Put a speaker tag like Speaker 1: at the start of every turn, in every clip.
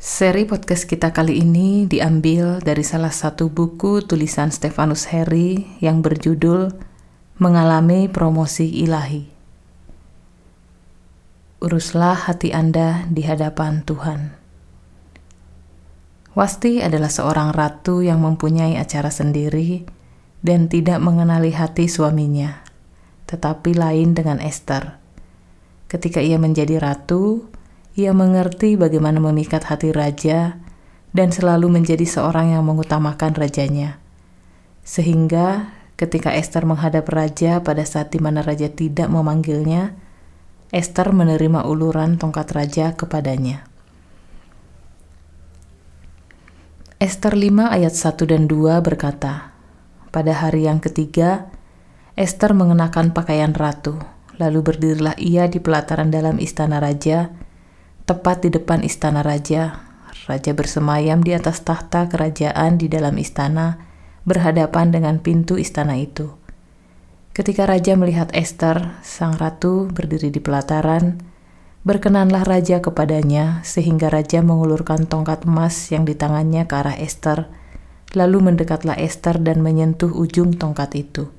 Speaker 1: Seri podcast kita kali ini diambil dari salah satu buku tulisan Stefanus Harry yang berjudul Mengalami Promosi Ilahi. Uruslah hati Anda di hadapan Tuhan. Wasti adalah seorang ratu yang mempunyai acara sendiri dan tidak mengenali hati suaminya, tetapi lain dengan Esther. Ketika ia menjadi ratu, ia mengerti bagaimana memikat hati raja dan selalu menjadi seorang yang mengutamakan rajanya. Sehingga ketika Esther menghadap raja pada saat di mana raja tidak memanggilnya, Esther menerima uluran tongkat raja kepadanya. Esther 5 ayat 1 dan 2 berkata, Pada hari yang ketiga, Esther mengenakan pakaian ratu, lalu berdirilah ia di pelataran dalam istana raja, Tepat di depan istana raja, raja bersemayam di atas tahta kerajaan di dalam istana, berhadapan dengan pintu istana itu. Ketika raja melihat Esther, sang ratu berdiri di pelataran, berkenanlah raja kepadanya, sehingga raja mengulurkan tongkat emas yang di tangannya ke arah Esther, lalu mendekatlah Esther dan menyentuh ujung tongkat itu.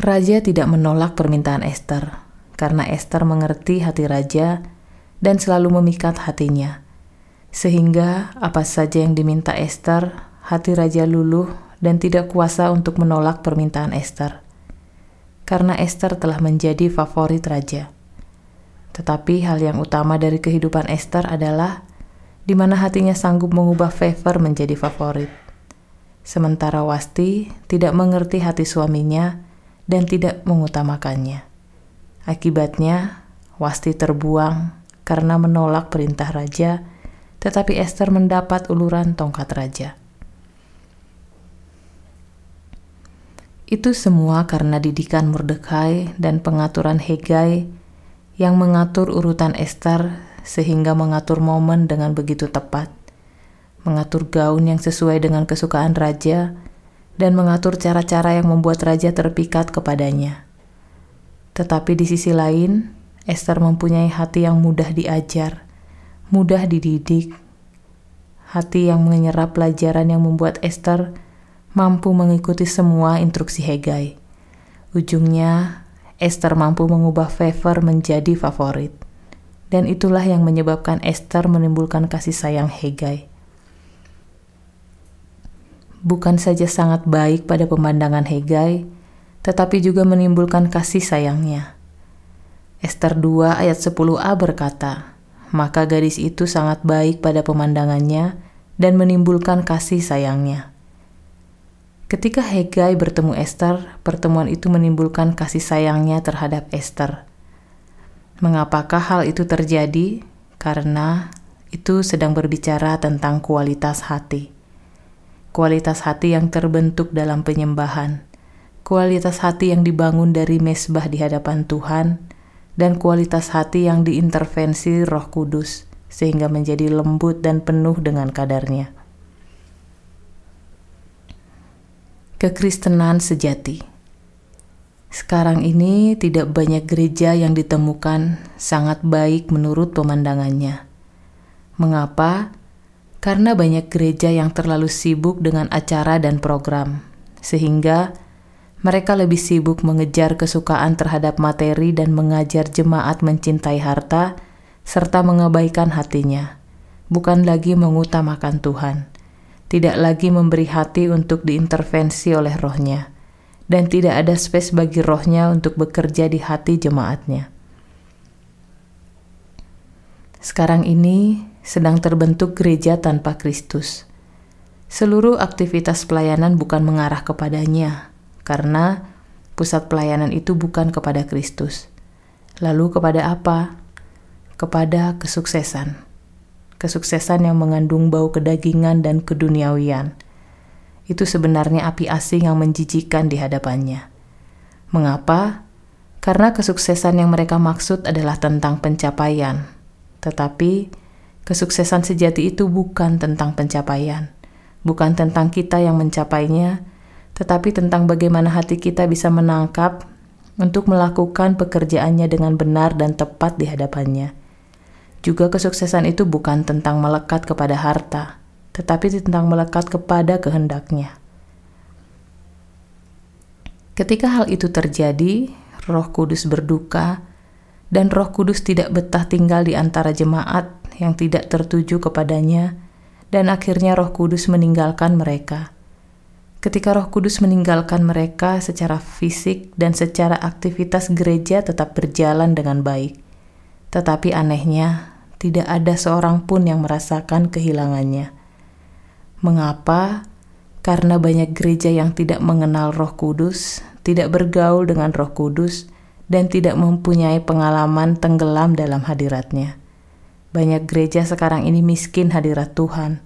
Speaker 1: Raja tidak menolak permintaan Esther karena Esther mengerti hati raja dan selalu memikat hatinya. Sehingga apa saja yang diminta Esther, hati raja luluh dan tidak kuasa untuk menolak permintaan Esther. Karena Esther telah menjadi favorit raja. Tetapi hal yang utama dari kehidupan Esther adalah di mana hatinya sanggup mengubah favor menjadi favorit. Sementara Wasti tidak mengerti hati suaminya dan tidak mengutamakannya. Akibatnya, Wasti terbuang karena menolak perintah raja, tetapi Esther mendapat uluran tongkat raja. Itu semua karena didikan Mordekai dan pengaturan Hegai yang mengatur urutan Esther sehingga mengatur momen dengan begitu tepat, mengatur gaun yang sesuai dengan kesukaan raja, dan mengatur cara-cara yang membuat raja terpikat kepadanya. Tetapi di sisi lain, Esther mempunyai hati yang mudah diajar, mudah dididik, hati yang menyerap pelajaran yang membuat Esther mampu mengikuti semua instruksi Hegai. Ujungnya, Esther mampu mengubah favor menjadi favorit. Dan itulah yang menyebabkan Esther menimbulkan kasih sayang Hegai. Bukan saja sangat baik pada pemandangan Hegai, tetapi juga menimbulkan kasih sayangnya. Esther 2 ayat 10a berkata, Maka gadis itu sangat baik pada pemandangannya dan menimbulkan kasih sayangnya. Ketika Hegai bertemu Esther, pertemuan itu menimbulkan kasih sayangnya terhadap Esther. Mengapakah hal itu terjadi? Karena itu sedang berbicara tentang kualitas hati. Kualitas hati yang terbentuk dalam penyembahan kualitas hati yang dibangun dari mesbah di hadapan Tuhan, dan kualitas hati yang diintervensi Roh Kudus sehingga menjadi lembut dan penuh dengan kadarnya. Kekristenan sejati. Sekarang ini tidak banyak gereja yang ditemukan sangat baik menurut pemandangannya. Mengapa? Karena banyak gereja yang terlalu sibuk dengan acara dan program, sehingga mereka lebih sibuk mengejar kesukaan terhadap materi dan mengajar jemaat mencintai harta, serta mengabaikan hatinya, bukan lagi mengutamakan Tuhan, tidak lagi memberi hati untuk diintervensi oleh rohnya, dan tidak ada space bagi rohnya untuk bekerja di hati jemaatnya. Sekarang ini sedang terbentuk gereja tanpa Kristus. Seluruh aktivitas pelayanan bukan mengarah kepadanya, karena pusat pelayanan itu bukan kepada Kristus. Lalu kepada apa? Kepada kesuksesan. Kesuksesan yang mengandung bau kedagingan dan keduniawian. Itu sebenarnya api asing yang menjijikan di hadapannya. Mengapa? Karena kesuksesan yang mereka maksud adalah tentang pencapaian. Tetapi kesuksesan sejati itu bukan tentang pencapaian, bukan tentang kita yang mencapainya, tetapi tentang bagaimana hati kita bisa menangkap untuk melakukan pekerjaannya dengan benar dan tepat di hadapannya. Juga kesuksesan itu bukan tentang melekat kepada harta, tetapi tentang melekat kepada kehendaknya. Ketika hal itu terjadi, Roh Kudus berduka, dan Roh Kudus tidak betah tinggal di antara jemaat yang tidak tertuju kepadanya, dan akhirnya Roh Kudus meninggalkan mereka. Ketika Roh Kudus meninggalkan mereka secara fisik dan secara aktivitas gereja tetap berjalan dengan baik, tetapi anehnya tidak ada seorang pun yang merasakan kehilangannya. Mengapa? Karena banyak gereja yang tidak mengenal Roh Kudus, tidak bergaul dengan Roh Kudus, dan tidak mempunyai pengalaman tenggelam dalam hadiratnya. Banyak gereja sekarang ini miskin hadirat Tuhan,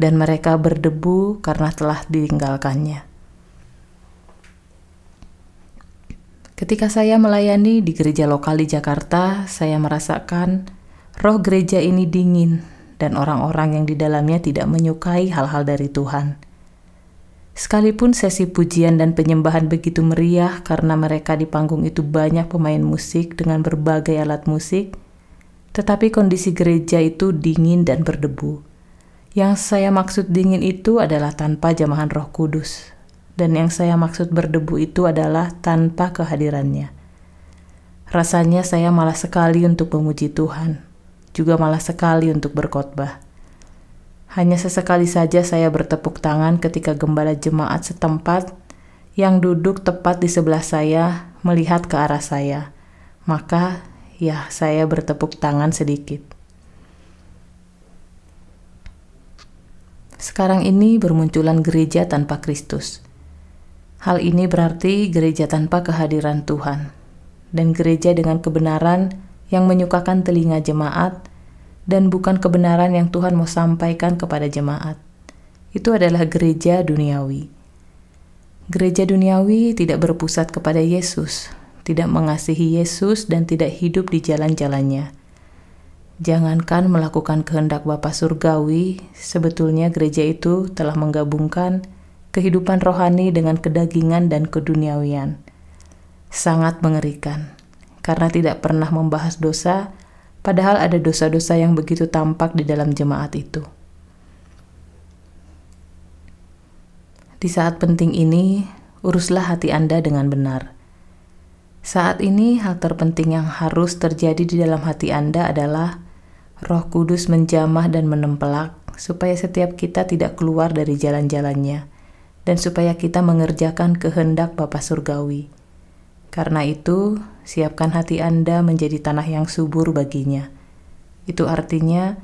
Speaker 1: dan mereka berdebu karena telah ditinggalkannya. Ketika saya melayani di gereja lokal di Jakarta, saya merasakan Roh gereja ini dingin dan orang-orang yang di dalamnya tidak menyukai hal-hal dari Tuhan. Sekalipun sesi pujian dan penyembahan begitu meriah karena mereka di panggung itu banyak pemain musik dengan berbagai alat musik, tetapi kondisi gereja itu dingin dan berdebu. Yang saya maksud dingin itu adalah tanpa jamahan Roh Kudus, dan yang saya maksud berdebu itu adalah tanpa kehadirannya. Rasanya saya malah sekali untuk memuji Tuhan juga malah sekali untuk berkhotbah. Hanya sesekali saja saya bertepuk tangan ketika gembala jemaat setempat yang duduk tepat di sebelah saya melihat ke arah saya. Maka ya saya bertepuk tangan sedikit. Sekarang ini bermunculan gereja tanpa Kristus. Hal ini berarti gereja tanpa kehadiran Tuhan, dan gereja dengan kebenaran yang menyukakan telinga jemaat dan bukan kebenaran yang Tuhan mau sampaikan kepada jemaat. Itu adalah gereja duniawi. Gereja duniawi tidak berpusat kepada Yesus, tidak mengasihi Yesus dan tidak hidup di jalan-jalannya. Jangankan melakukan kehendak Bapa Surgawi, sebetulnya gereja itu telah menggabungkan kehidupan rohani dengan kedagingan dan keduniawian. Sangat mengerikan karena tidak pernah membahas dosa, padahal ada dosa-dosa yang begitu tampak di dalam jemaat itu. Di saat penting ini, uruslah hati Anda dengan benar. Saat ini, hal terpenting yang harus terjadi di dalam hati Anda adalah Roh Kudus menjamah dan menempelak, supaya setiap kita tidak keluar dari jalan-jalannya, dan supaya kita mengerjakan kehendak Bapa Surgawi. Karena itu, siapkan hati Anda menjadi tanah yang subur baginya. Itu artinya,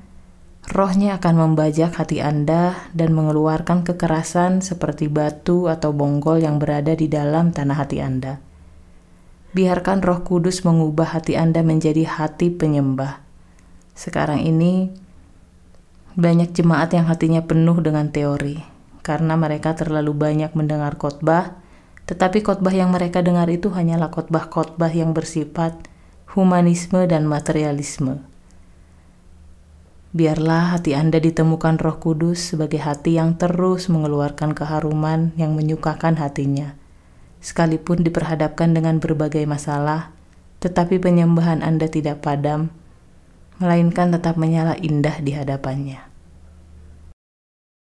Speaker 1: rohnya akan membajak hati Anda dan mengeluarkan kekerasan seperti batu atau bonggol yang berada di dalam tanah hati Anda. Biarkan roh kudus mengubah hati Anda menjadi hati penyembah. Sekarang ini, banyak jemaat yang hatinya penuh dengan teori, karena mereka terlalu banyak mendengar khotbah, tetapi khotbah yang mereka dengar itu hanyalah khotbah-khotbah yang bersifat humanisme dan materialisme. Biarlah hati Anda ditemukan Roh Kudus sebagai hati yang terus mengeluarkan keharuman yang menyukakan hatinya. Sekalipun diperhadapkan dengan berbagai masalah, tetapi penyembahan Anda tidak padam, melainkan tetap menyala indah di hadapannya.